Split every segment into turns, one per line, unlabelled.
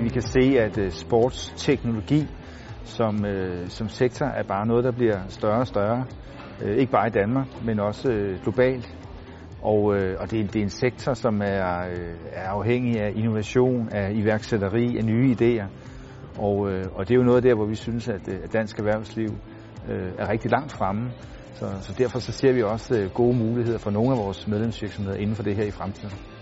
vi kan se, at øh, sportsteknologi som, øh, som sektor er bare noget, der bliver større og større. Øh, ikke bare i Danmark, men også øh, globalt. Og, øh, og det, er, det er en sektor, som er, øh, er afhængig af innovation, af iværksætteri, af nye idéer. Og, øh, og det er jo noget der, hvor vi synes, at, øh, at dansk erhvervsliv øh, er rigtig langt fremme. Så, så derfor så ser vi også øh, gode muligheder for nogle af vores medlemsvirksomheder inden for det her i fremtiden.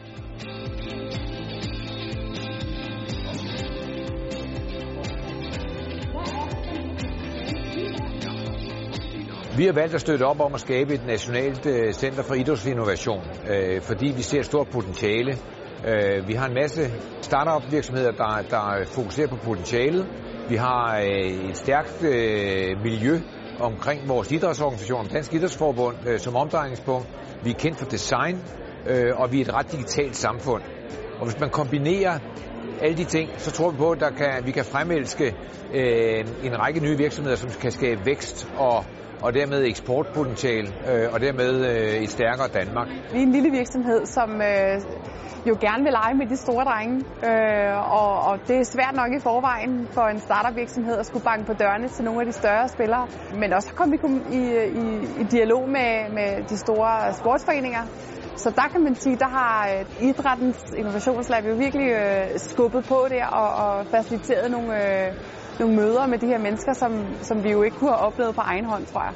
Vi har valgt at støtte op om at skabe et nationalt øh, center for idrætsinnovation, øh, fordi vi ser et stort potentiale. Øh, vi har en masse startup virksomheder, der, der fokuserer på potentialet. Vi har øh, et stærkt øh, miljø omkring vores idrætsorganisation, Dansk Idrætsforbund, øh, som omdrejningspunkt. Vi er kendt for design, og vi er et ret digitalt samfund. Og hvis man kombinerer alle de ting, så tror vi på, at der kan, vi kan fremelske øh, en række nye virksomheder, som kan skabe vækst og og dermed eksportpotentiale, øh, og dermed øh, et stærkere Danmark.
Vi er en lille virksomhed, som øh, jo gerne vil lege med de store drenge, øh, og, og det er svært nok i forvejen for en startup virksomhed at skulle banke på dørene til nogle af de større spillere, men også at vi i, i, i dialog med, med de store sportsforeninger, så der kan man sige, der har øh, idrættens innovationslab jo virkelig øh, skubbet på der og, og faciliteret nogle, øh, nogle møder med de her mennesker, som, som vi jo ikke kunne have oplevet på egen hånd, tror jeg.